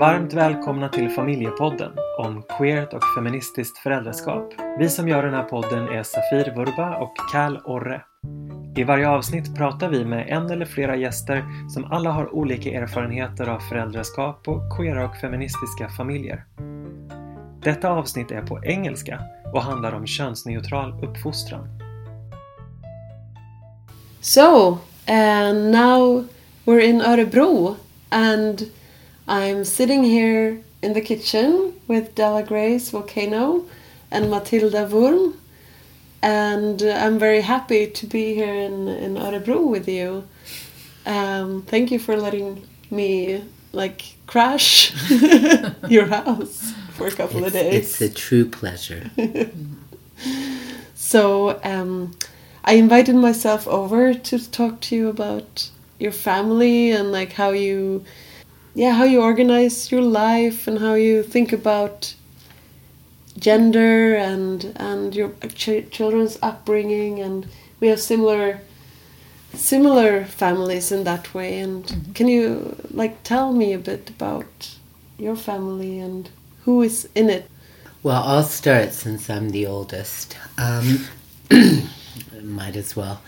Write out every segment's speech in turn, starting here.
Varmt välkomna till Familjepodden om queert och feministiskt föräldraskap. Vi som gör den här podden är Safir Vurba och Cal Orre. I varje avsnitt pratar vi med en eller flera gäster som alla har olika erfarenheter av föräldraskap och queera och feministiska familjer. Detta avsnitt är på engelska och handlar om könsneutral uppfostran. So, uh, now we're in Örebro and I'm sitting here in the kitchen with Del LaGrace Volcano and Matilda Wurm and I'm very happy to be here in, in Örebro with you. Um, thank you for letting me like crash your house for a couple It's, of days. it's a true pleasure. So um, I invited myself over to talk to you about your family and like how you, yeah, how you organize your life and how you think about gender and and your ch- children's upbringing and we have similar similar families in that way and can you like tell me a bit about your family and who is in it Well, I'll start since I'm the oldest. Um, might as well.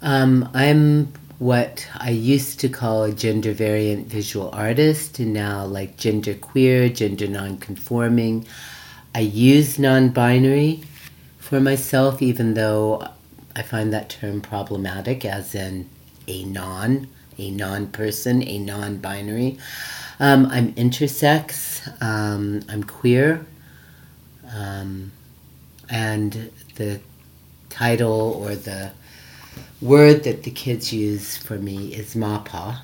Um, I'm what I used to call a gender variant visual artist, and now like gender queer, gender non-conforming. I use non-binary for myself, even though I find that term problematic, as in a non, a non-person, a non-binary. Um, I'm intersex. Um, I'm queer. Um, and the title or the word that the kids use for me is MAPA,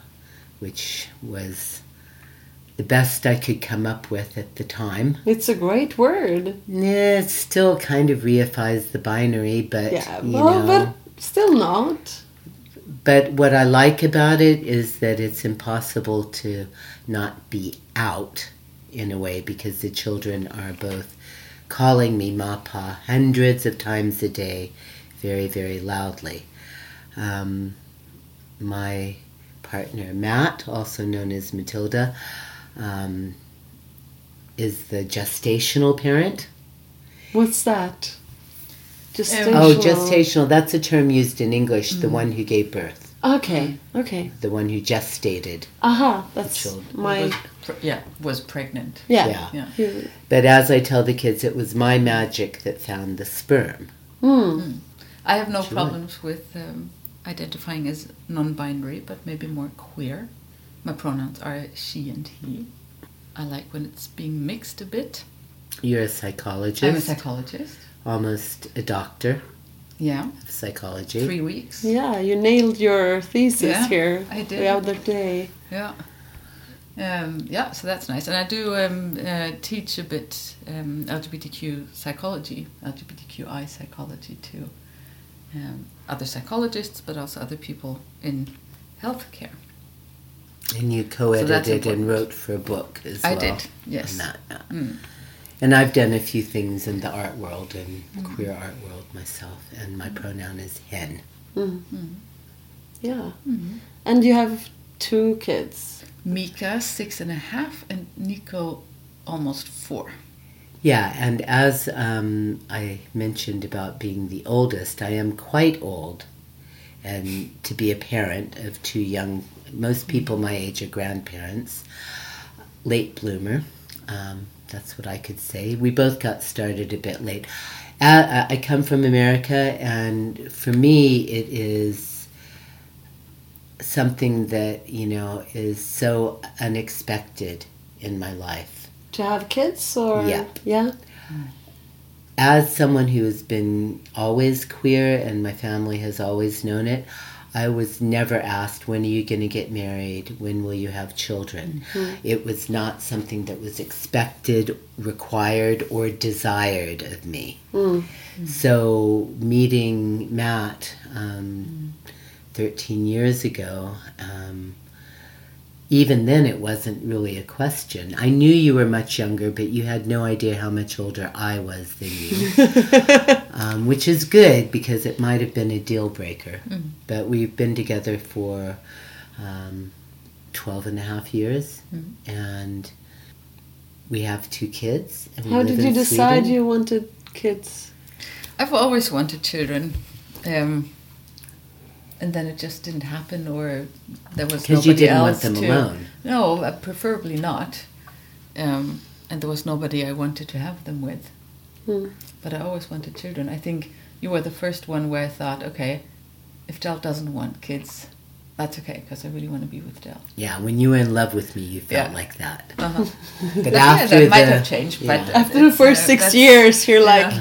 which was the best I could come up with at the time. it's a great word Yeah, it still kind of reifies the binary, but yeah you well know. but still not But what I like about it is that it's impossible to not be out in a way because the children are both calling me Mapa hundreds of times a day, very, very loudly. Um, my partner Matt, also known as Matilda, um, is the gestational parent. what's that just Oh, gestational, that's a term used in English, the one who gave birth, okay okay the one who gestated. aha that's children. my was pre- yeah was pregnant. yeah, Yeah. Yeah. But as I tell the kids, it was my magic that found the sperm. Hmm. I have no Sure. problems with um, identifying as non-binary, but maybe more queer. My pronouns are she and he. I like when it's being mixed a bit. You're a I'm a psychologist, psychologist. almost a doctor Yeah, of psychology. three weeks. yeah you nailed your thesis Yeah, here I did. the other day Yeah. Um, yeah, so that's nice. And I do um, uh, teach a bit um, LGBTQ psychology, LGBTQI psychology to um, other psychologists, but also other people in healthcare. And you co-edited and wrote for a book as I well. did, yes. on that, yeah. Mm. And I've done a few things in the art world and queer art world myself, and my pronoun is hen. yeah Mm-hmm. and you have two kids Mika, six and a half, and Nico, almost four. Yeah, and as um, I mentioned about being the oldest, I am quite old. And to be a parent of two young, most people my age are grandparents, late bloomer. Um, that's what I could say. We both got started a bit late. Uh, I come from America, and for me, it is something that, you know, is so unexpected in my life. To have kids or Yeah. yeah as someone who has been always queer and my family has always known it, I was never asked, when are you going to get married? When will you have children? It was not something that was expected, required, or desired of me. So, meeting Matt um, 13 years ago, um, even then it wasn't really a question. I knew you were much younger, but you had no idea how much older I was than you. um, which is good because it might have been a deal breaker. But we've been together for um, 12 and a half years. And we have two kids. And How did you decide Sweden. you wanted kids? I've always wanted children, um, and then it just didn't happen, or there was Because nobody you didn't want else them to. alone. No, uh, preferably not. Um, and there was nobody I wanted to have them with. Hmm. But I always wanted children. I think you were the first one where I thought, okay, if Del doesn't want kids, that's okay because I really want to be with Del. Yeah, when you were in love with me, you felt Yeah. like that. Uh-huh. But yeah, after that might the- have changed, yeah. but After the first uh, six years, you're yeah. like,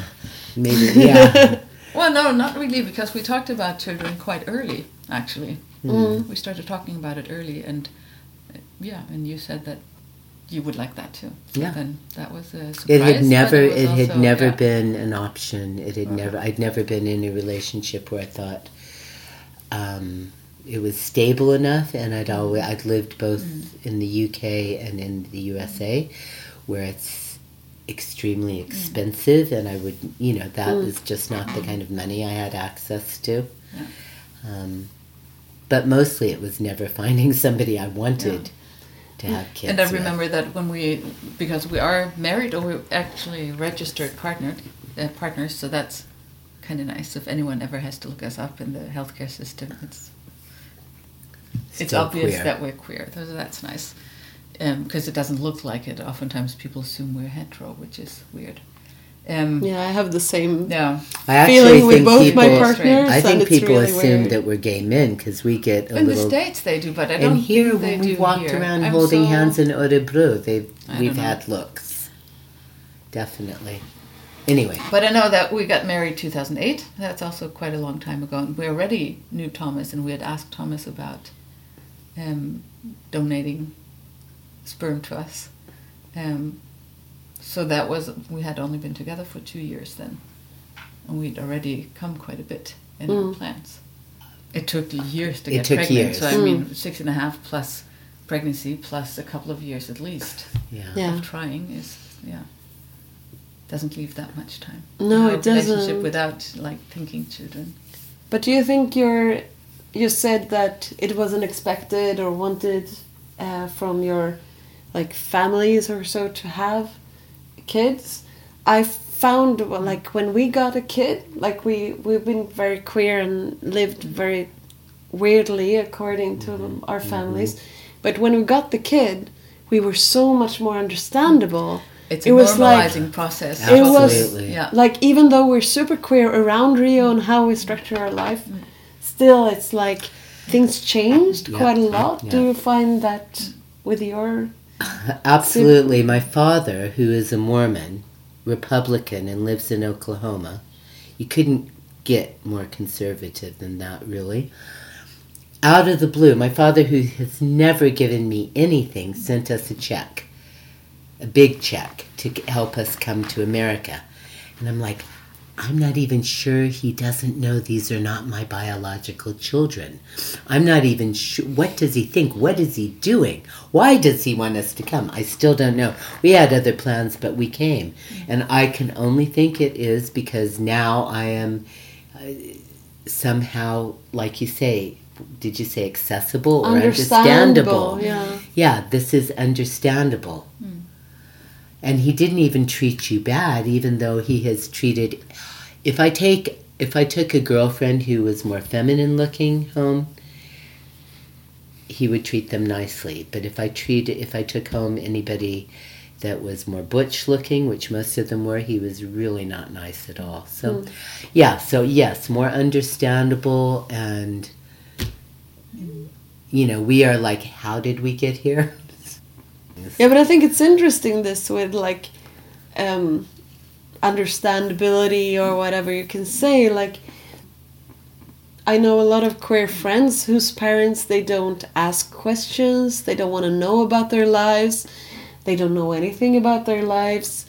maybe, yeah. Well, no, not really, because we talked about children quite early, actually. Mm. We started talking about it early, and uh, yeah, and you said that you would like that too. So Yeah. Then that was a surprise. It had never, it, had also- never yeah. been an option. It had Uh-huh. never, I'd never been in a relationship where I thought um, it was stable enough, and I'd always, I'd lived both Mm. in the UK and in the USA, where it's extremely Mm. expensive, and I would, you know, that Mm. was just not the kind of money I had access to. Yeah. Um, but mostly, it was never finding somebody I wanted to have kids. And I with. remember that when we, because we are married or we're actually registered partnered, uh, partners, so that's kind of nice. If anyone ever has to look us up in the healthcare system, it's it's obvious queer. that we're queer. So that's nice because it doesn't look like it. Oftentimes people assume we're hetero, which is weird. Um, yeah, I have the same yeah. I actually feeling with think both people, my partners. I think people really assume weird. that we're gay men because we get a In the little. states they do, but I don't and here, think they when we walked here. around I'm holding so- hands in Örebro, they've I we've had looks. Definitely. Anyway, But I know that we got married 2008. That's also quite a long time ago. And we already knew Thomas, and we had asked Thomas about um, donating sperm to us. Um, so that was we had only been together for two years then, and we'd already come quite a bit in our Mm. plans. It took years to It get took pregnant. years. So I Mm. mean, six and a half plus pregnancy plus a couple of years at least yeah. Yeah. of trying is yeah doesn't leave that much time. No, in our it doesn't. Relationship without like thinking children. But do you think you're you said that it wasn't expected or wanted uh, from your like families or so to have kids? I found like when we got a kid, like we we've been very queer and lived very weirdly according to mm-hmm. our mm-hmm. families. But when we got the kid, we were so much more understandable. It's It a was like- normalizing process. It was- yeah. like even though we're super queer around Rio and how we structure our life, mm. still it's like things changed Yeah. quite a lot. Do you find that with your Absolutely. My father, who is a Mormon, Republican, and lives in Oklahoma, you couldn't get more conservative than that, really. Out of the blue, my father, who has never given me anything, sent us a check, a big check, to help us come to America. And I'm like, I'm not even sure he doesn't know these are not my biological children. I'm not even sure. What does he think? What is he doing? Why does he want us to come? I still don't know. We had other plans, but we came. And I can only think it is because now I am uh, somehow, like you say, did you say accessible or understandable? understandable? Yeah. yeah, this is understandable. And he didn't even treat you bad, even though he has treated. If I take, if I took a girlfriend who was more feminine looking home, he would treat them nicely. But if I treat, if I took home anybody that was more butch looking, which most of them were, he was really not nice at all. So, hmm. yeah. So yes, more understandable and. You know, we are like, how did we get here? Yeah, but I think it's interesting this with like um, understandability or whatever you can say. Like, I know a lot of queer friends whose parents they don't ask questions, they don't want to know about their lives, they don't know anything about their lives.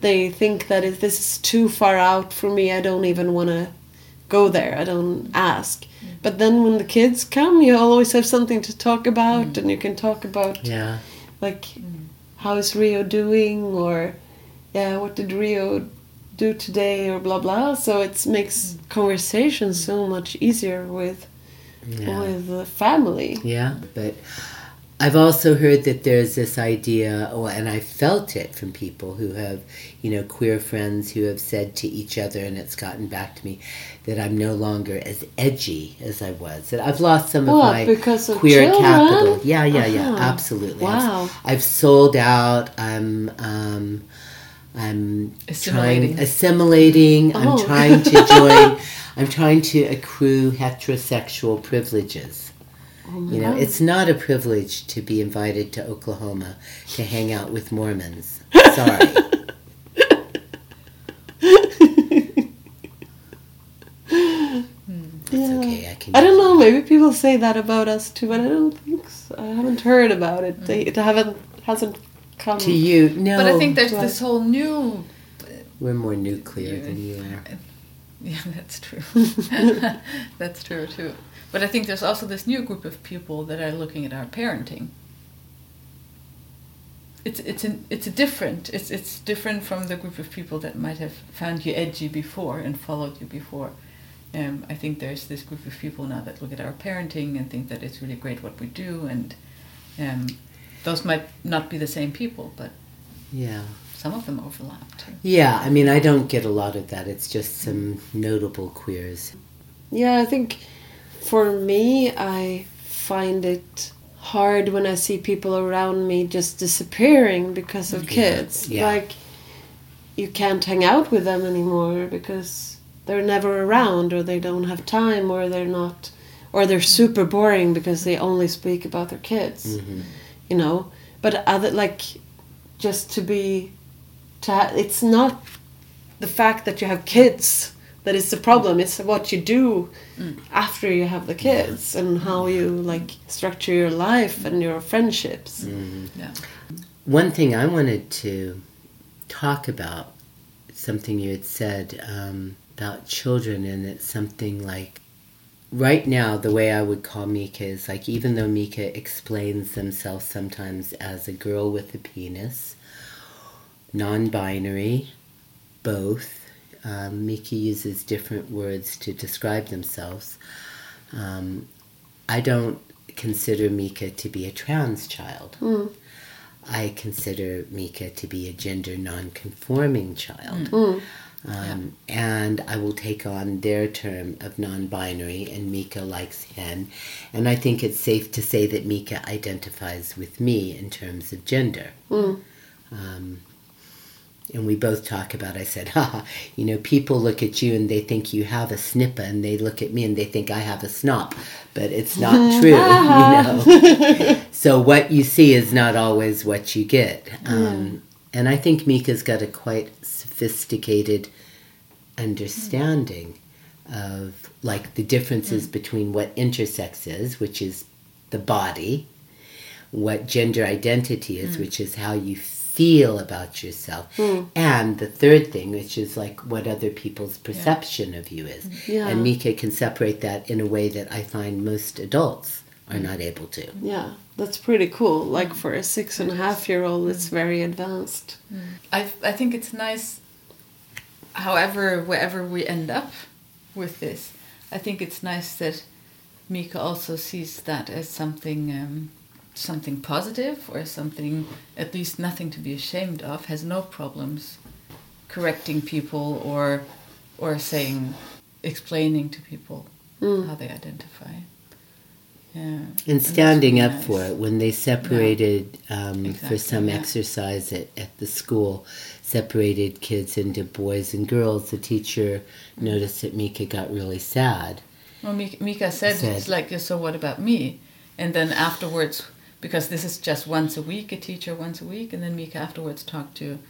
They think that if this is too far out for me, I don't even want to go there. I don't ask. But then when the kids come, you always have something to talk about, and you can talk about Yeah. Like how is rio doing? Or yeah what did rio do today? Or blah blah. So it makes conversation so much easier with Yeah. with the family. Yeah, but I've also heard that there's this idea, oh, and I felt it from people who have, you know, queer friends who have said to each other, and it's gotten back to me, that I'm no longer as edgy as I was. That I've lost some of my because of queer children? capital. Yeah, yeah, yeah, Uh-huh. absolutely. I've- Wow. I've, sold out. I'm, um, I'm Assimilating. trying assimilating. I'm Oh. trying to join. I'm trying to accrue heterosexual privileges. You know, it's not a privilege to be invited to Oklahoma to hang out with Mormons. Sorry. It's Yeah. okay. I can. I don't know. Maybe people say that about us too, but I don't think so. I haven't heard about it. They, it haven't hasn't come. To you, no. But I think there's Right. this whole new. Uh, we're more nuclear than you are. Yeah, that's true. that's true too. But I think there's also this new group of people that are looking at our parenting. It's it's an, it's a different. It's it's different from the group of people that might have found you edgy before and followed you before. Um, I think there's this group of people now that look at our parenting and think that it's really great what we do, and um, those might not be the same people, but Yeah. some of them overlap too. Yeah, I mean, I don't get a lot of that. It's just some notable queers. Yeah, I think for me, I find it hard when I see people around me just disappearing because of Yeah, kids. yeah. Like, you can't hang out with them anymore because they're never around, or they don't have time, or they're not, or they're super boring because they only speak about their kids. Mhm. You know, but other like, just to be, to ha- it's not the fact that you have kids that is the problem. It's what you do after you have the kids and how you like structure your life and your friendships. Yeah. One thing I wanted to talk about, something you had said um, about children, and it's something like right now, the way I would call Mika is like, even though Mika explains themselves sometimes as a girl with a penis, non binary, both, um, Mika uses different words to describe themselves. Um, I don't consider Mika to be a trans child. Mm. I consider Mika to be a gender non-conforming child. Mm. Um, and I will take on their term of non-binary, and Mika likes hen. And I think it's safe to say that Mika identifies with me in terms of gender. Mm. Um, and we both talk about, I said, haha, you know, people look at you and they think you have a snipper, and they look at me and they think I have a snopp, but it's not true, you know. so what you see is not always what you get. Um, And I think Mika's got a quite sophisticated understanding of like the differences between what intersex is, which is the body, what gender identity is, which is how you feel about yourself, hmm. and the third thing, which is like what other people's perception of you is. Yeah. And Mika can separate that in a way that I find most adults are hmm. not able to. Yeah, that's pretty cool. Like for a six and a half year old, it's very advanced. Hmm. I I think it's nice. However, wherever we end up with this, I think it's nice that Mika also sees that as something um, something positive or something at least nothing to be ashamed of. Has no problems correcting people or or saying explaining to people how they identify. Yeah. And standing that's up nice. for it when they separated um, for some yeah. exercise at, at the school, separated kids into boys and girls. The teacher noticed that Mika got really sad. Well, Mika, Mika said, Said- it's like, so what about me? And then afterwards, because this is just once a week, a teacher once a week, and then Mika afterwards talked to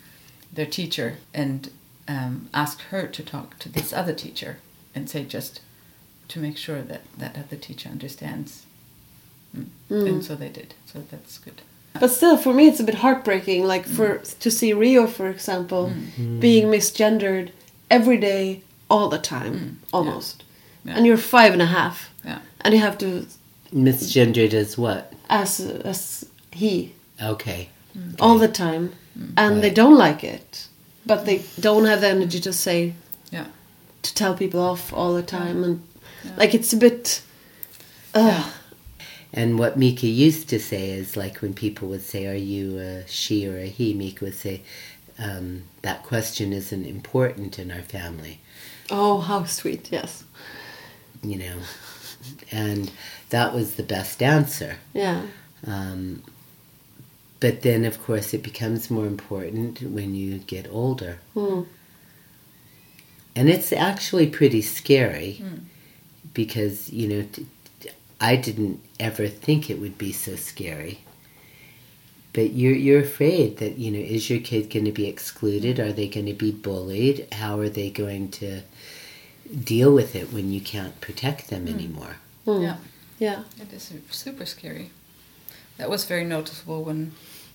their teacher and um, asked her to talk to this other teacher and say just to make sure that that other teacher understands. Mm. mm. And so they did. So that's good. But still, for me, it's a bit heartbreaking. Like for mm. to see Rio, for example, mm. being misgendered every day, all the time, almost. Yeah. And you're five and a half, Yeah. and you have to Misgendered as what? as as he Okay. all the time, and they don't like it, but they don't have the energy to say Yeah. to tell people off all the time, and like it's a bit. Uh, And what Mika used to say is like when people would say, Are you a she or a he? Mika would say, um, That question isn't important in our family, Oh, how sweet! Yes. you know. And that was the best answer. Yeah. Um, but then, of course, it becomes more important when you get older. Mm. And it's actually pretty scary because, you know, t- t- I didn't ever think it would be so scary. But you're, you're afraid that, you know, is your kid going to be excluded? Are they going to be bullied? How are they going to deal with it when you can't protect them anymore? Mm. Yeah. Yeah. It is super scary. That was very noticeable when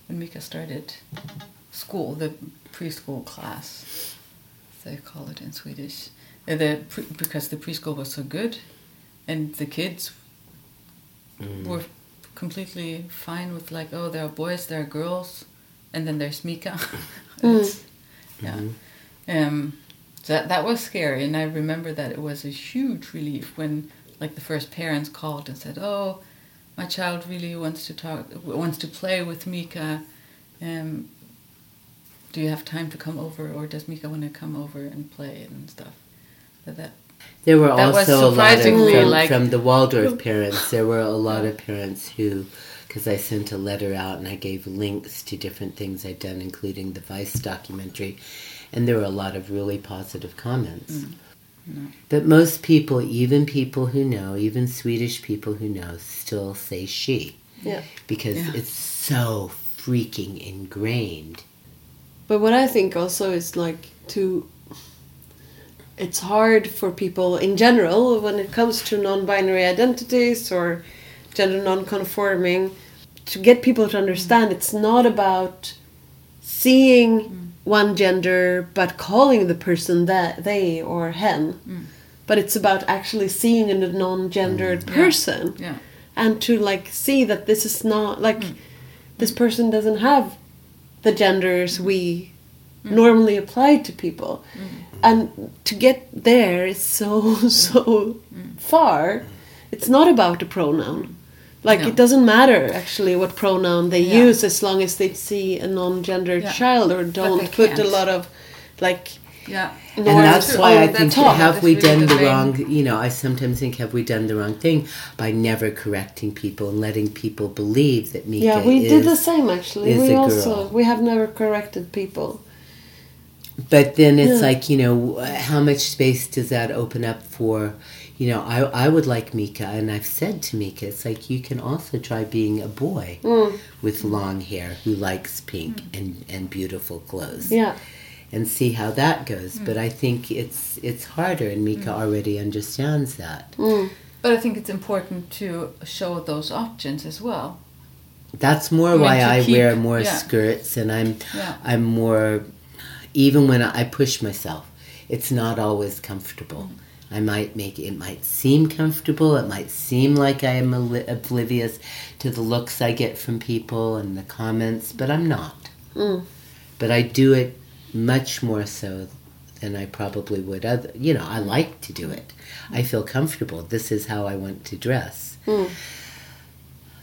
when Mika started school, the preschool class, they call it in Swedish. Uh, The pre- because the preschool was so good, and the kids were completely fine with like, oh, there are boys, there are girls, and then there's Mika. It's- Yeah. Um, so that that was scary, and I remember that it was a huge relief when, like, the first parents called and said, "Oh, my child really wants to talk, wants to play with Mika. Um, do you have time to come over, or does Mika want to come over and play and stuff?" That that There were That also a lot of from, like- from the Waldorf parents. There were a lot of parents who, because I sent a letter out and I gave links to different things I'd done, including the Vice documentary, and there were a lot of really positive comments. But most people, even people who know, even Swedish people who know, still say she Yeah. because Yeah. it's so freaking ingrained. But what I think also is like to. It's hard for people in general when it comes to non binary identities or gender non conforming to get people to understand mm. it's not about seeing mm. One gender but calling the person that they or hen. Mm. But it's about actually seeing in a non gendered mm. person. Yeah. And to like see that this is not like mm. this person doesn't have the genders we normally apply to people. And to get there is so so far it's not about a pronoun like No. it doesn't matter actually what pronoun they Yeah. use as long as they see a non-gendered Yeah. child or don't put a can't. lot of like yeah and that's to why oh, I think top. have That's we really done the the wrong you know I sometimes think have we done the wrong thing by never correcting people and letting people believe that Mika yeah we is did the same actually is we a also girl. we have never corrected people but then it's Yeah. like you know how much space does that open up for you know I, I would like Mika and I've said to Mika it's like you can also try being a boy Mm. with long hair who likes pink and, and beautiful clothes yeah and see how that goes but I think it's it's harder and Mika already understands that Mm. but I think it's important to show those options as well That's more I mean, why I keep- wear more yeah. skirts, and I'm Yeah. I'm more. Even when I push myself, it's not always comfortable. I might make it might seem comfortable. It might seem like I am oblivious to the looks I get from people and the comments, but I'm not. Mm. But I do it much more so than I probably would. Other, you know, I like to do it. I feel comfortable. This is how I want to dress. Mm.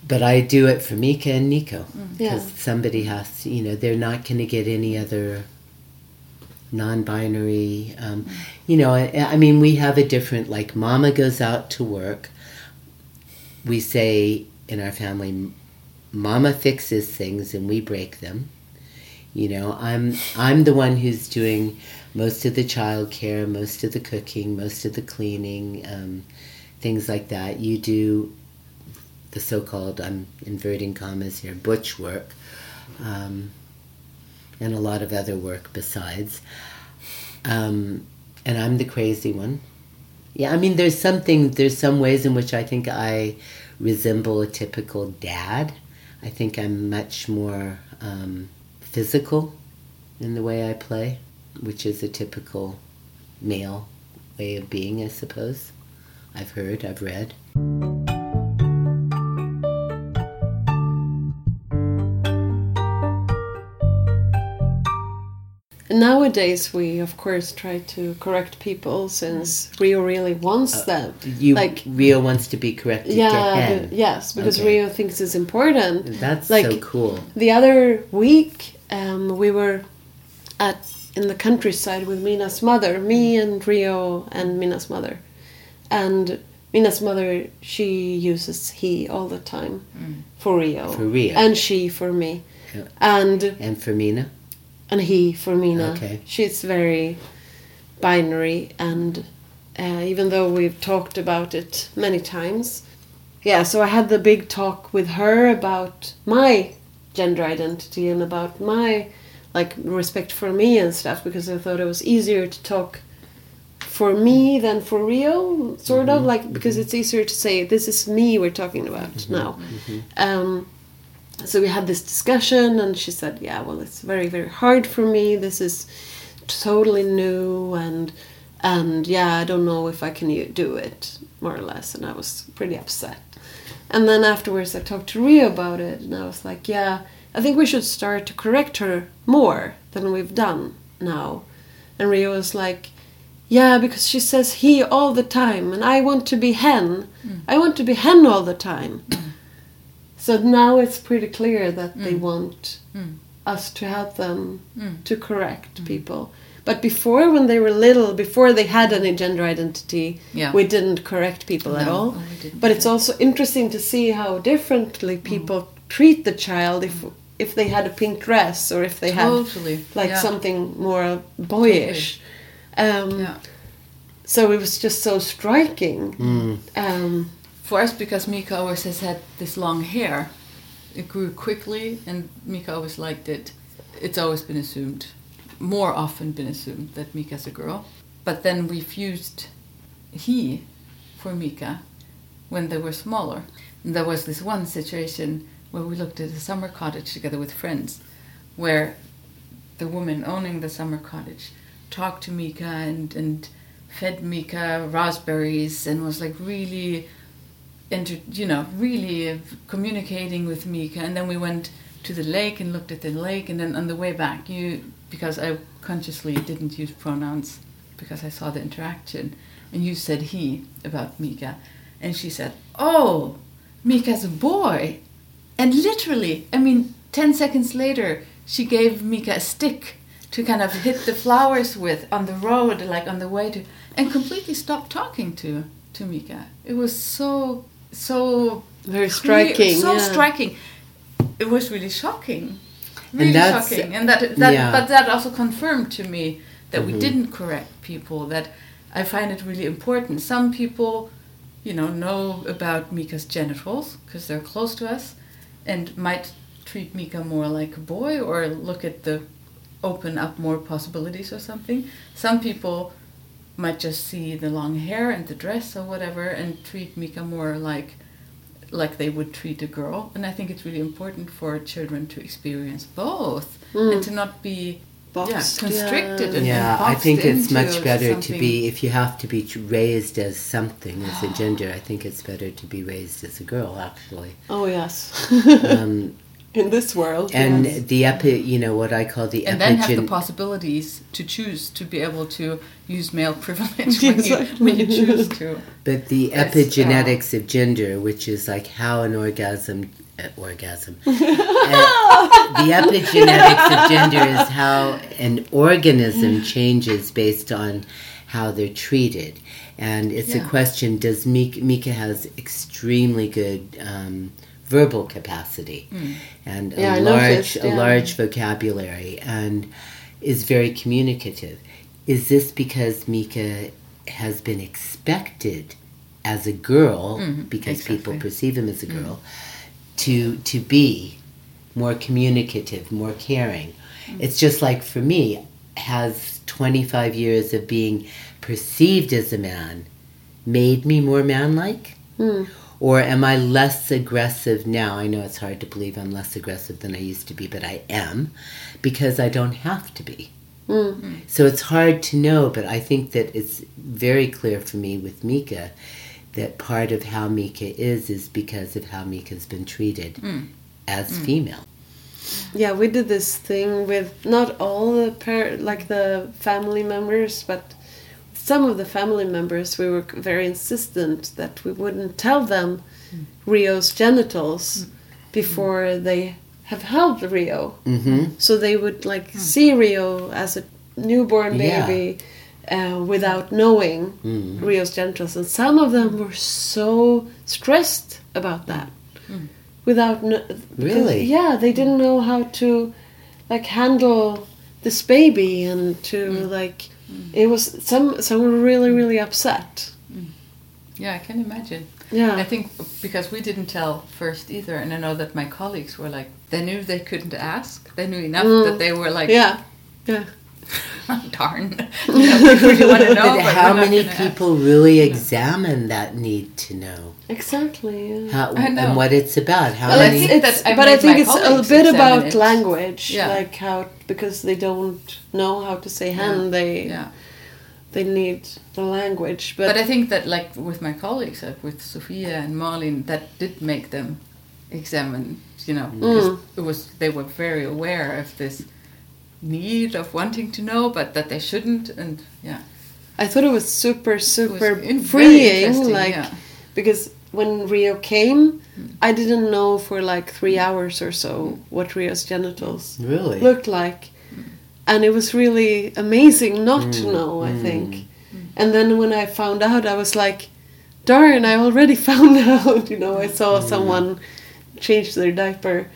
But I do it for Mika and Nico because Yeah. somebody has to, you know, they're not going to get any other non-binary. Um, you know, I, I mean, we have a different. Like, Mama goes out to work. We say in our family, Mama fixes things and we break them. You know, I'm I'm the one who's doing most of the childcare, most of the cooking, most of the cleaning, um, things like that. You do the so-called I'm inverting commas here butch work, um, and a lot of other work besides. Um, and I'm the crazy one. Yeah, I mean, there's something. There's some ways in which I think I resemble a typical dad. I think I'm much more um, physical in the way I play, which is a typical male way of being, I suppose. I've heard, I've read. Nowadays, we of course try to correct people since Rio really wants them. You like Rio wants to be corrected yeah, yes, because Okay. Rio thinks it's important. That's like so cool. the other week, um, we were at in the countryside with Mina's mother, me and Rio and Mina's mother, and Mina's mother she uses he all the time for Rio, For Rio. and she for me, and And for Mina? And he for Mina. Okay. She's very binary, and uh, even though we've talked about it many times, yeah. So I had the big talk with her about my gender identity and about my like respect for me and stuff because I thought it was easier to talk for me than for Rio, sort of like because it's easier to say this is me we're talking about now. Um, so we had this discussion and she said yeah well it's very very hard for me. This is totally new and and yeah i don't know if i can do it more or less and i was pretty upset. And then afterwards i talked to rio about it and i was like yeah i think we should start to correct her more than we've done now. And rio was like yeah because she says he all the time and i want to be hen. Mm. I want to be hen all the time so now it's pretty clear that they want Mm. us to help them Mm. to correct people. But before, when they were little, before they had any gender identity, Yeah. we didn't correct people at all. no, we didn't. But it's also interesting to see how differently people treat the child if if they had a pink dress or if they had like yeah. something more boyish. Um, Yeah. So it was just so striking. Mm. Um, Us, because Mika always has had this long hair, it grew quickly, and Mika always liked it. It's always been assumed, more often been assumed, that Mika's a girl. But then we fused he for Mika when they were smaller. And there was this one situation where we looked at a summer cottage together with friends, where the woman owning the summer cottage talked to Mika and, and fed Mika raspberries and was like really inter, you know, really communicating with Mika. And then we went to the lake and looked at the lake. And then on the way back, you because I consciously didn't use pronouns because I saw the interaction, and you said he about Mika, and she said, "Oh, Mika's a boy," and literally, I mean, ten seconds later, she gave Mika a stick to kind of hit the flowers with on the road, like on the way to, and completely stopped talking to to Mika. It was so so very clear- striking. so yeah. striking. It was really shocking, really shocking, and that that yeah. but that also confirmed to me that Mhm. we didn't correct people. That I find it really important. Some people, you know, know about Mika's genitals because they're close to us, and might treat Mika more like a boy or look at the open up more possibilities or something. Some people might just see the long hair and the dress or whatever and treat Mika more like like they would treat a girl. And I think it's really important for children to experience both and to not be yeah, Boxed, constricted yeah. and Yeah, and I think it's much into better to be, if you have to be raised as something, as a gender, I think it's better to be raised as a girl, actually. Oh yes. Um, In this world. and yes. the epi, you know, what I call the and then have the possibilities to choose to be able to use male privilege when, you, when you choose to. But the Yes, epigenetics of gender, which is like how an orgasm, uh, orgasm, Uh, the epigenetics of gender is how an organism changes based on how they're treated, and it's a question: Does Mika, Mika has extremely good um, verbal capacity and a Yeah, I large, noticed, a large vocabulary, and is very communicative. Is this because Mika has been expected as a girl, Mhm, because people perceive him as a girl, to to be more communicative, more caring? It's just like for me, has 25 years of being perceived as a man made me more manlike? Hmm. Or am I less aggressive now? I know it's hard to believe I'm less aggressive than I used to be, but I am because I don't have to be. Mm. So it's hard to know, but I think that it's very clear for me with Mika that part of how Mika is is because of how Mika's been treated Mm. as female. yeah, we did this thing with not all the par- like the family members, but some of the family members. We were very insistent that we wouldn't tell them Rio's genitals before they have held Rio. Mm-hmm. So they would like see Rio as a newborn Yeah. baby uh, without knowing Mm. Rio's genitals, and some of them were so stressed about that. Without kn- because- Really? yeah, they didn't know how to like handle this baby and to like Mm. it was some some were really mm. really upset. Mm. Yeah, I can imagine. Yeah, I think because we didn't tell first either, and I know that my colleagues were like, they knew they couldn't ask. They knew enough Mm. that they were like, yeah, yeah. darn, you know, we really want to know. But but how many gonna ask." people really examine that need to know? Exactly. Yeah. How, know. and what it's about? How Well, I I many? think think it's, I but I think it's a bit about it. language, Yeah. like how because they don't know how to say hen, they Yeah. they need the language. But, But, I think that, like with my colleagues, like with Sophia and Marlene, that did make them examine. You know, because Mm. it was they were very aware of this need of wanting to know, but that they shouldn't. And yeah, I thought it was super it was super in- freeing, like yeah. because when Rio came, I didn't know for like three hours or so what Rio's genitals really? looked like, and it was really amazing not to Mm, know. I mm. think, and then when I found out, I was like, "Darn! I already found out." You know, I saw Mm. someone change their diaper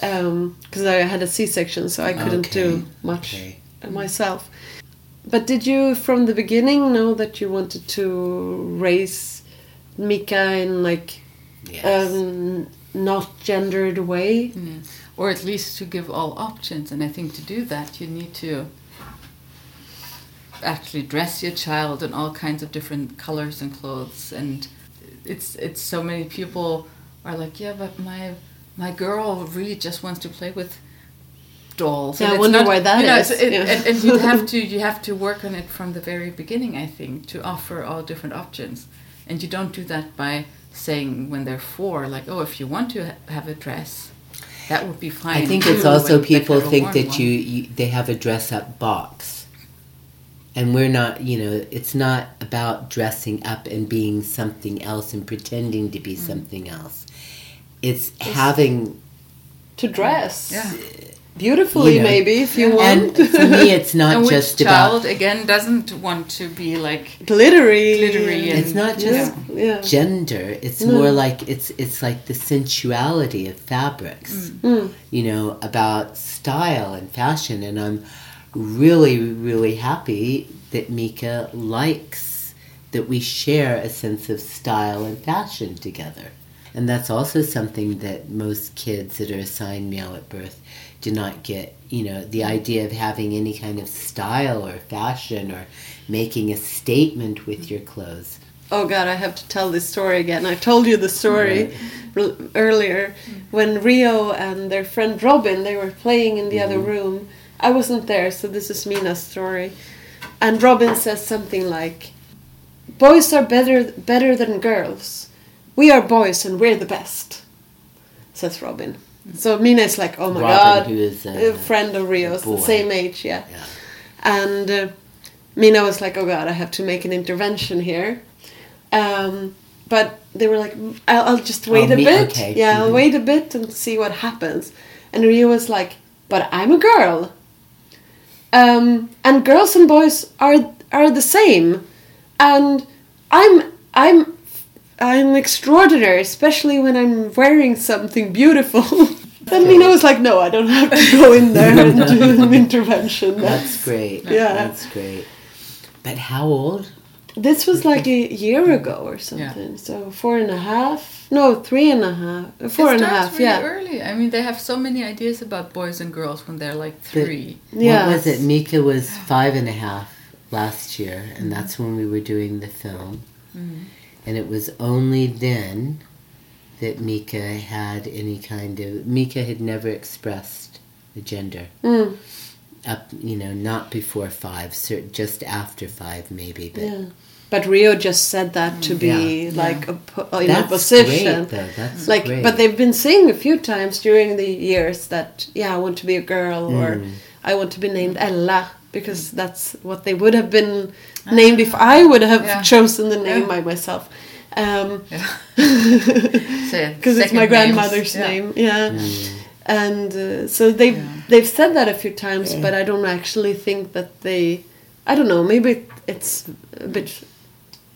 because I had a C-section, so I couldn't Okay, do much okay. myself. But did you, from the beginning, know that you wanted to raise Mika in like Yes. um, not gendered way? Yeah. Or at least to give all options. And I think to do that, you need to actually dress your child in all kinds of different colors and clothes. And it's it's so many people are like, yeah, but my my girl really just wants to play with dolls. Yeah, I wonder not- why that you know, is. it- Yeah. and, and you have to you have to work on it from the very beginning. I think to offer all different options, and you don't do that by saying when they're four, like, oh, if you want to ha- have a dress, that would be fine. I think it's also people think that you, you they have a dress up box, and we're not. You know, it's not about dressing up and being something else and pretending to be Mm. something else. It's having To dress Yeah. beautifully, You know, maybe if you and want. for me, it's not and which just child about. again doesn't want to be like glittery, Glittery and- It's not just yeah. gender. It's No. more like it's it's like the sensuality of fabrics. Mm. you know, about style and fashion. And I'm really, really happy that Mika likes that we share a sense of style and fashion together. And that's also something that most kids that are assigned male at birth do not get. You know, the idea of having any kind of style or fashion or making a statement with your clothes. Oh God, I have to tell this story again. I told you the story r- earlier when Rio and their friend Robin they were playing in the other mm-hmm. room. I wasn't there, so this is Mina's story. And Robin says something like, "Boys are better better than girls. We are boys and we're the best." Says Robin. So Mina is like, "Oh my Robin, God." who is a, a friend of Rio's, the same age, yeah. Yeah. And uh, Mina was like, "Oh God, I have to make an intervention here." Um, but they were like, "I'll, I'll just wait Oh, a me- bit. okay. Yeah, I'll Mhm. wait a bit and see what happens." And Rio was like, "But I'm a girl, um, and girls and boys are are the same, and I'm I'm." I'm extraordinary, especially when I'm wearing something beautiful. then Mina was like, "No, I don't have to go in there and do an intervention." That's great. Yeah. That's great. But how old? This was like a year ago or something. So four and a half. No, three and a half. Four it and a half. really yeah. early. I mean, they have so many ideas about boys and girls when they're like three. Yeah. What was it? Mika was five and a half last year, and that's when we were doing the film. Mm-hmm. And it was only then that Mika had any kind of. Mika had never expressed the gender. Mm, Up, you know, not before five, just after five, maybe. But yeah. but Rio just said that to be Yeah. like a, po- in opposition. great, though. That's like great. but they've been saying a few times during the years that yeah i want to be a girl or Mm. i want to be named ella because that's what they would have been named if i would have Yeah. chosen the name Yeah. by myself. Um So, because it's my grandmother's yeah. name yeah. Mm. and uh, so they've Yeah. they've said that a few times but i don't actually think that they i don't know maybe it's a bit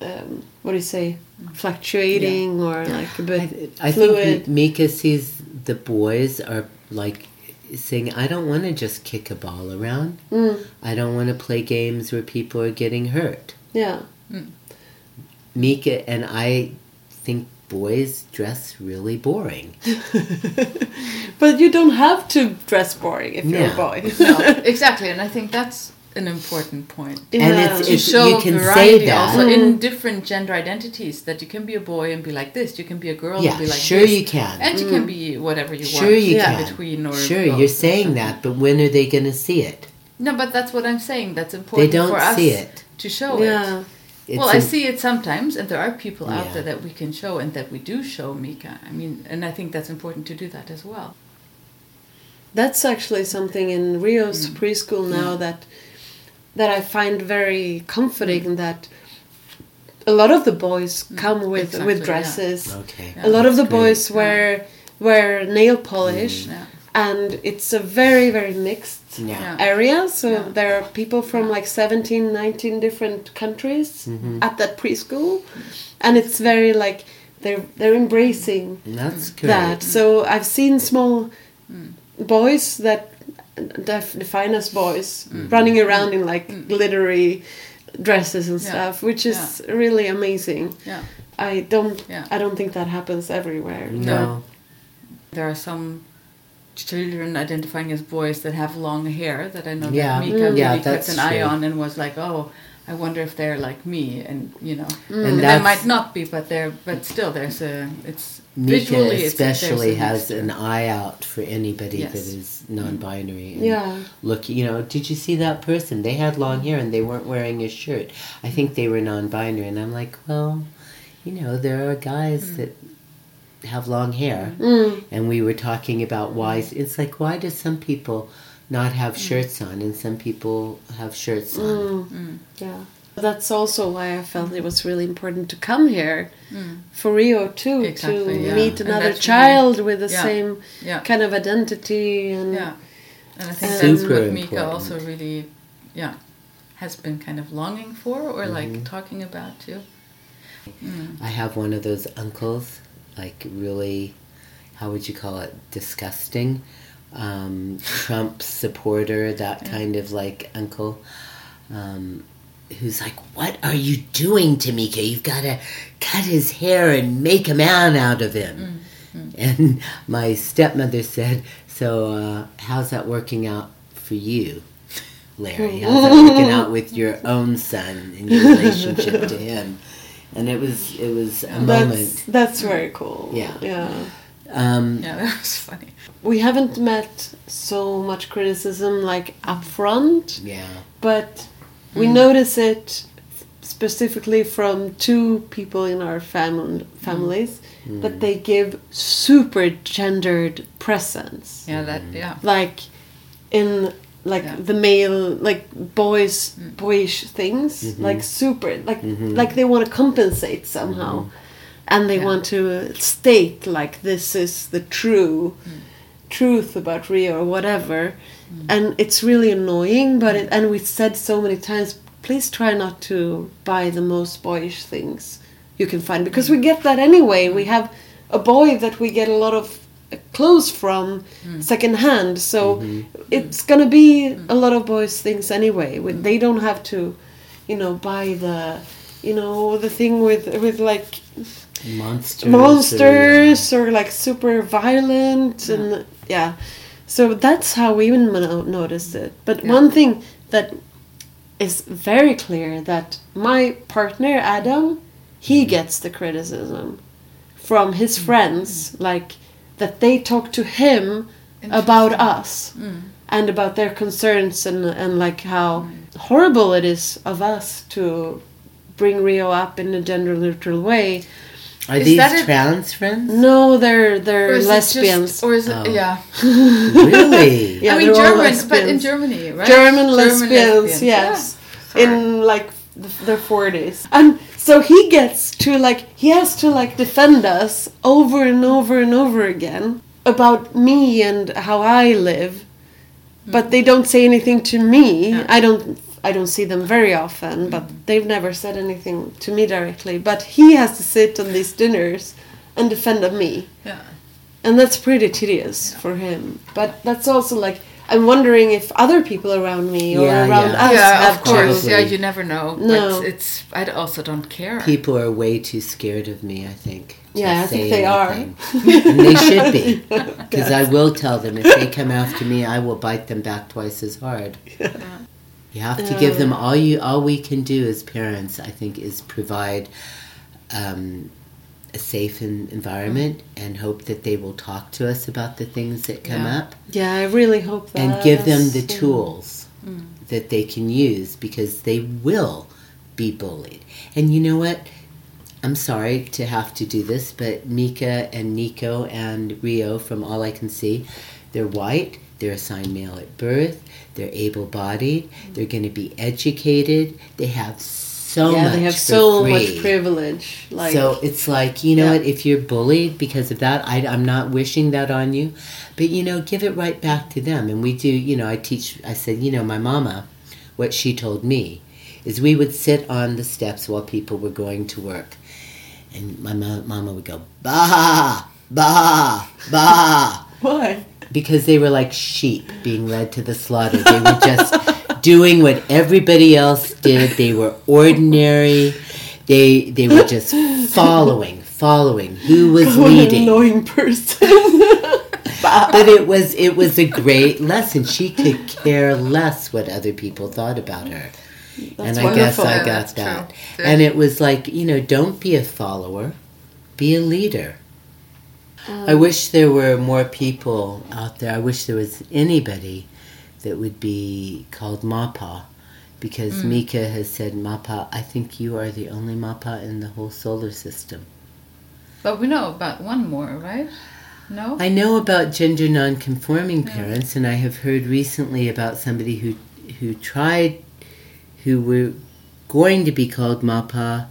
um, what do you say? Fluctuating or like a bit I, I fluid. Think Mika sees the boys are like saying, I don't want to just kick a ball around. Mm, I don't want to play games where people are getting hurt. yeah Mika and I think boys dress really boring. But you don't have to dress boring if you're a boy. no, exactly, and I think that's an important point. And Yeah. it's, To it's show you can say that. also Mm. in different gender identities that you can be a boy and be like this, you can be a girl Yeah, and be like sure this, you can. and you can be whatever you Sure want you Yeah. can. between or Sure, both you're saying that, but when are they going to see it? No, but that's what I'm saying. That's important. They important don't for us see it. to show it. yeah. It's well, I see it sometimes, and there are people out there that we can show, and that we do show Mika. I mean, and I think that's important to do that as well. That's actually something in Rio's Mm. preschool now that that I find very comforting Mm. that a lot of the boys come with Exactly, with yeah. dresses. Okay. Yeah. a lot of the great. boys wear wear nail polish Mm. Yeah. and it's a very very mixed Yeah. Yeah. area so Yeah. there are people from like 17 19 different countries Mm-hmm. at that preschool and it's very like they're they're embracing That's great. that so i've seen small boys that def- the finest boys mm. Mm. running around in like mm. glittery dresses and Yeah. stuff which is really amazing Yeah. i don't Yeah. i don't think that happens everywhere No. There are some children identifying as boys that have long hair that I know Yeah. that Mika Mm. really Yeah, kept that's an eye true. on and was like, oh, I wonder if they're like me, and you know, And and they might not be, but they're, but still, there's a, it's Mika visually, especially there's has an eye out for anybody Yes. that is non-binary. and yeah Look, you know, did you see that person? They had long hair and they weren't wearing a shirt. I think they were non-binary, and I'm like, well, you know, there are guys that have long hair, mm. and we were talking about why. It's like, why do some people not have shirts on, and some people have shirts on? Mm. yeah that's also why i felt it was really important to come here for rio too Exactly, to yeah. meet another that's child with the yeah, same yeah. kind of identity and Yeah, and I think that's what Mika important. also really, yeah, has been kind of longing for or Mm-hmm. like talking about too. I have one of those uncles, like really, how would you call it, disgusting, um, Trump supporter, that kind of like uncle, um, who's like, "What are you doing to Mika? You've got to cut his hair and make a man out of him." And my stepmother said, "So, uh, how's that working out for you?" Larry, how's that working out with your own son and your relationship to him? And it was it was a that's moment. that's very cool Yeah. yeah Um, Yeah, that was funny. we haven't met so much criticism like up front yeah, but we Hmm. notice it specifically from two people in our fam- families Hmm. that they give super gendered presents Yeah, that Mm. yeah. like in like Yeah. the male like boys Mm. boyish things Mm-hmm. like super like like they want to compensate somehow and they Yeah. want to uh, state like this is the true Mm. truth about rio or whatever. And it's really annoying but it, and we said so many times please try not to buy the most boyish things you can find because we get that anyway. We have a boy that we get a lot of uh, clothes from secondhand so it's gonna be a lot of boys things anyway. We- they don't have to you know buy the you know the thing with with like monsters. monsters or like super violent and yeah. So that's how we even no- noticed it. But Yeah. one thing that is very clear that my partner adam he mm-hmm. gets the criticism from his mm-hmm. friends like that they talk to him about us mm. and about their concerns and and like how mm. horrible it is of us to bring Rio up in a gender neutral way. Are Is these that a- trans friends? No, they're they're is lesbians. just- or is it? Oh. Yeah. really? Yeah, I mean they're German, but in. Germany, right? German lesbians, yes, Yeah. in like th- their forties, and so he gets to like he has to like defend us over and over and over again about me and how I live, but hmm. they don't say anything to me. Yeah. I don't. I don't see them very often, but mm. they've never said anything to me directly. But he has to sit on these dinners and defend of me Yeah. and that's pretty tedious for him. But that's also like I'm wondering if other people around me or Yeah, around yeah. us Yeah, have of course. to. Yeah, you never know. No. But it's. I also don't care. People are way too scared of me, I think. Yeah, I think say they are. and they should be. Because I will tell them if they come after me, I will bite them back twice as hard. You have to give them all you all we can do as parents, I think, is provide um, a safe en- environment and hope that they will talk to us about the things that come Yeah. up Yeah, I really hope that. and give them the tools that they can use because they will be bullied. And you know what? I'm sorry to have to do this, but Mika and Nico and Rio, from all I can see, they're white, they're assigned male at birth, they're able bodied, they're going to be educated, they have so yeah, much. they have so free. much privilege. Like, so it's like, you know Yeah. what, if you're bullied because of that, I, I'm not wishing that on you, but you know, give it right back to them. And we do, you know, I teach, I said, you know, my mama, what she told me is we would sit on the steps while people were going to work. And my ma- mama would go, bah, bah, bah why? Because they were like sheep being led to the slaughter. They were just doing what everybody else did. They were ordinary. They they were just following, following who was an leading. annoying person. But it was it was a great lesson. She could care less what other people thought about her. That's and I guess. I got true. that. And it was like, you know, don't be a follower, be a leader. I wish there were more people out there. I wish there was anybody that would be called Mapa. Because mm. Mika has said, Mapa, I think you are the only Mapa in the whole solar system. But we know about one more, right? No. I know about gender non-conforming parents, and I have heard recently about somebody who who tried, who were going to be called Mapa,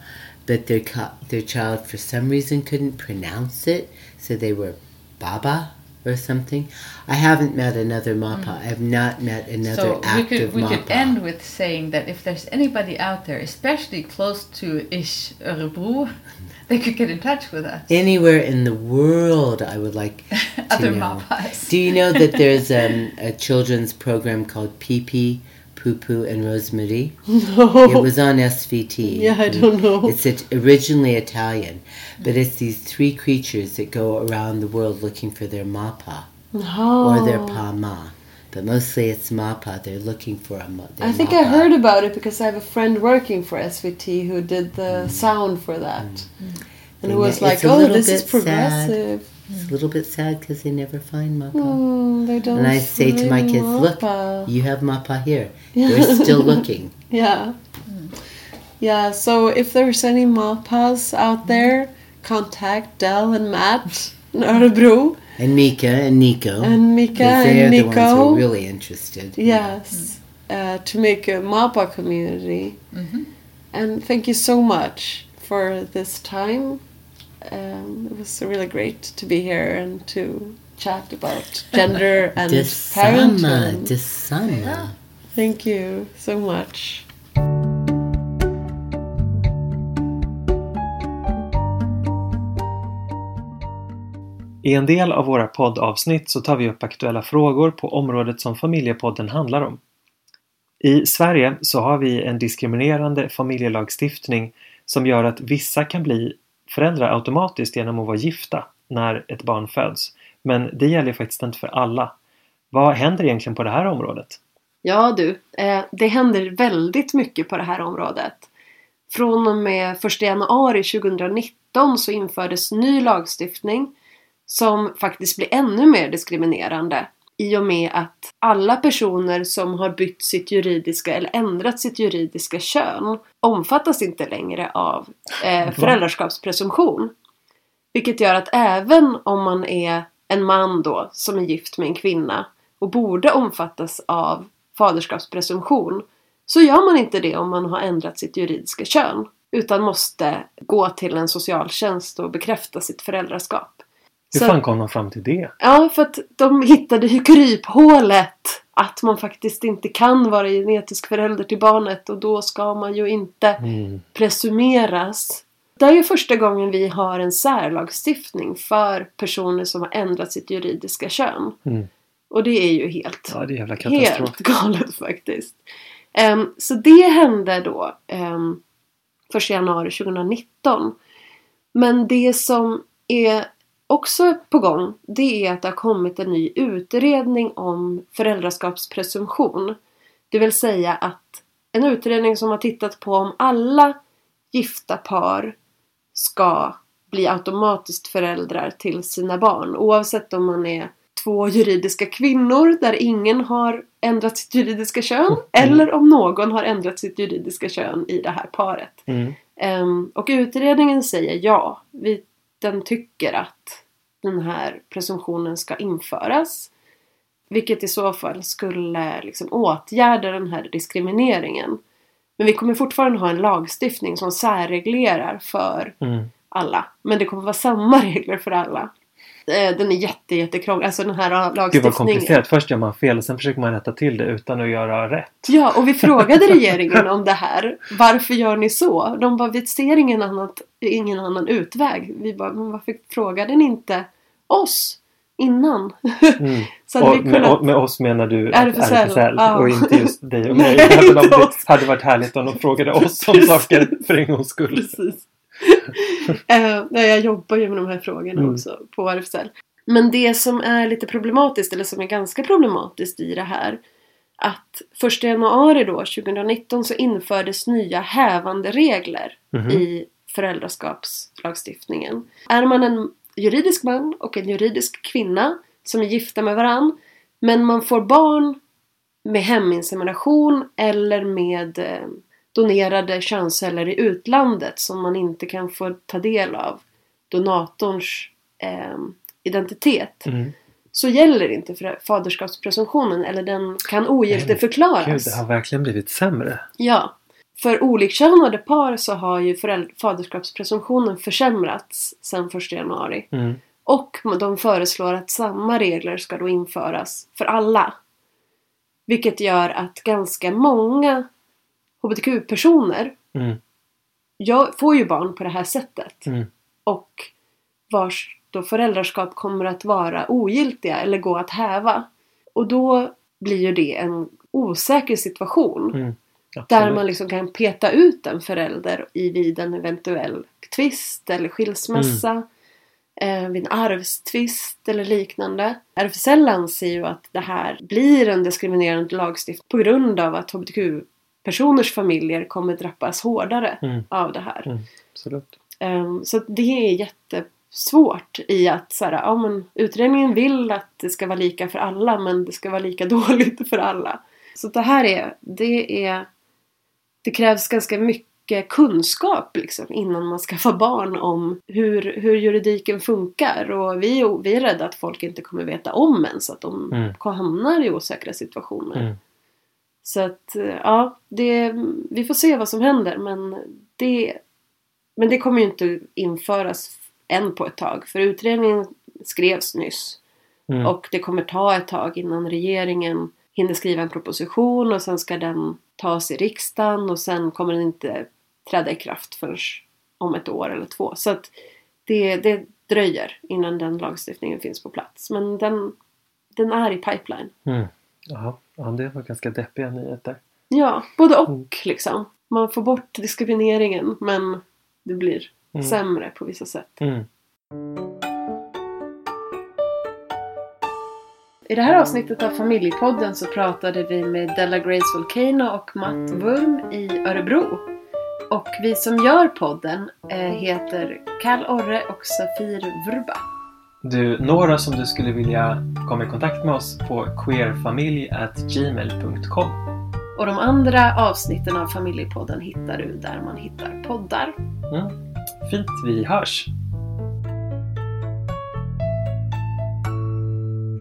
but their their child for some reason couldn't pronounce it, they were Baba or something. I haven't met another Mapa. I have not met another so we active could we Mapa. could end with saying that if there's anybody out there, especially close to Ish Örebro, they could get in touch with us. Anywhere in the world, I would like to Other know. Mapas. Do you know that there's um, a children's program called Pee Pee, Poo Poo, and Rosemary? no. It was on SVT. yeah, I don't know. It's originally Italian, but it's these three creatures that go around the world looking for their mapa no. or their pama. But mostly it's mapa. They're looking for a their I think I heard about it because I have a friend working for SVT who did the mm. sound for that. And And it was like, oh, this is progressive." sad. It's a little bit sad because they never find mapa. Hmm, they don't And I say to my kids, look, you have mapa here. They're still looking. Yeah. Yeah, so if there's any Mapas out there, contact Del and Matt in Örebro. And Mika and Nico. And Mika because they're and the ones who are really interested. Yes, uh, to make a Mapa community. Mhm. And thank you so much for this time. Um, it was really great to be here and to chat about gender and Desama, parenting. Desama. Thank you so much. I en del av våra poddavsnitt så tar vi upp aktuella frågor på området som familjepodden handlar om. I Sverige så har vi en diskriminerande familjelagstiftning som gör att vissa kan bli föräldrar automatiskt genom att vara gifta när ett barn föds. Men det gäller faktiskt inte för alla. Vad händer egentligen på det här området? Ja du, eh, det händer väldigt mycket på det här området. Från och med 1 januari 2019 så infördes ny lagstiftning som faktiskt blir ännu mer diskriminerande i och med att alla personer som har bytt sitt juridiska eller ändrat sitt juridiska kön omfattas inte längre av eh, föräldraskapspresumtion. Vilket gör att även om man är en man då som är gift med en kvinna och borde omfattas av faderskapspresumtion så gör man inte det om man har ändrat sitt juridiska kön utan måste gå till en socialtjänst och bekräfta sitt föräldraskap. Hur Så- fan kom de fram till det? Ja, för att de hittade ju kryphålet att man faktiskt inte kan vara genetisk förälder till barnet och då ska man ju inte Mm. presumeras. Det är ju första gången vi har en särlagstiftning för personer som har ändrat sitt juridiska kön. Mm. Och det är ju helt, Ja, är helt galet faktiskt. Ehm, så det hände då um, 1 januari 2019. Men det som är också på gång det är att det har kommit en ny utredning om föräldraskapspresumtion. Det vill säga att en utredning som har tittat på om alla gifta par ska bli automatiskt föräldrar till sina barn. Oavsett om man är två juridiska kvinnor där ingen har ändrat sitt juridiska kön eller om någon har ändrat sitt juridiska kön i det här paret. Mm. Ehm, och utredningen säger ja. Vi, den tycker att den här presumtionen ska införas. Vilket i så fall skulle liksom åtgärda den här diskrimineringen. Men vi kommer fortfarande ha en lagstiftning som särreglerar för Mm. alla. Men det kommer vara samma regler för alla. Eh, Den är jätte, jättekrånglig. Alltså den här Gud vad lagstiftningen. komplicerat. Först gör man fel och sen försöker man rätta till det utan att göra rätt. Ja, och vi frågade regeringen om det här. Varför gör ni så? De bara, vi ser ingen, annat, ingen annan utväg. Vi bara, men varför frågade ni inte oss innan? Mm. Och med, kunnat... och med oss menar du RFSL, RFSL ja. och inte just dig och Nej, mig. Inte det hade varit härligt om de frågade oss om saker för en gångs skull. Precis. Eh, jag jobbar ju med de här frågorna Mm. också på RFSL. Men det som är lite problematiskt, eller som är ganska problematiskt i det här, att 1 januari då, 2019, så infördes nya hävande regler Mhm. i föräldraskapslagstiftningen. Är man en juridisk man och en juridisk kvinna som är gifta med varann, men man får barn med heminsemination eller med eh, donerade könsceller i utlandet som man inte kan få ta del av donatorns eh, identitet Mm. så gäller inte för faderskapspresumtionen eller den kan Gud, ogiltigförklaras. det har verkligen blivit sämre. Ja. För olikkönade par så har ju faderskapspresumtionen försämrats sedan 1 januari. Mm. Och de föreslår att samma regler ska då införas för alla. Vilket gör att ganska många HBTQ-personer Mm. jag får ju barn på det här sättet. Mm. Och vars då föräldraskap kommer att vara ogiltiga eller gå att häva. Och då blir ju det en osäker situation. Mm. Där man liksom kan peta ut en förälder i vid en eventuell tvist eller skilsmässa. Eh, vid en arvstvist eller liknande. RFSL anser ju att det här blir en diskriminerande lagstiftning på grund av att hbtq-personers familjer kommer drabbas hårdare Mm. av det här. Mm. Absolut. Ehm, så det är jättesvårt i att så här, ja, men, utredningen vill att det ska vara lika för alla men det ska vara lika dåligt för alla. Så det här är, det är, det krävs ganska mycket kunskap liksom, innan man skaffar barn om hur, hur juridiken funkar och vi, vi är rädda att folk inte kommer veta om ens att de Mm. hamnar i osäkra situationer. Så att eh, ja, det, vi får se vad som händer men det, men det kommer ju inte införas än på ett tag för utredningen skrevs nyss Mm. och det kommer ta ett tag innan regeringen hinner skriva en proposition och sen ska den tas i riksdagen och sen kommer den inte träda i kraft förrän om ett år eller två. Så att det, det dröjer innan den lagstiftningen finns på plats. Men den, den är i pipeline. Mm. Ja, det var ganska deppiga nyheter. Ja, både och Mm. liksom. Man får bort diskrimineringen men det blir Mm. sämre på vissa sätt. Mm. I det här avsnittet av Familjepodden så pratade vi med Della Grace Volcano och Matt Wurm i Örebro. Och vi som gör podden eh, heter Kal Orre och Safir Vrba. Du når oss om du skulle vilja komma i kontakt med oss på queerfamilj.gmail.com. Och de andra avsnitten av Familjepodden hittar du där man hittar poddar. Mm. Fint, vi hörs!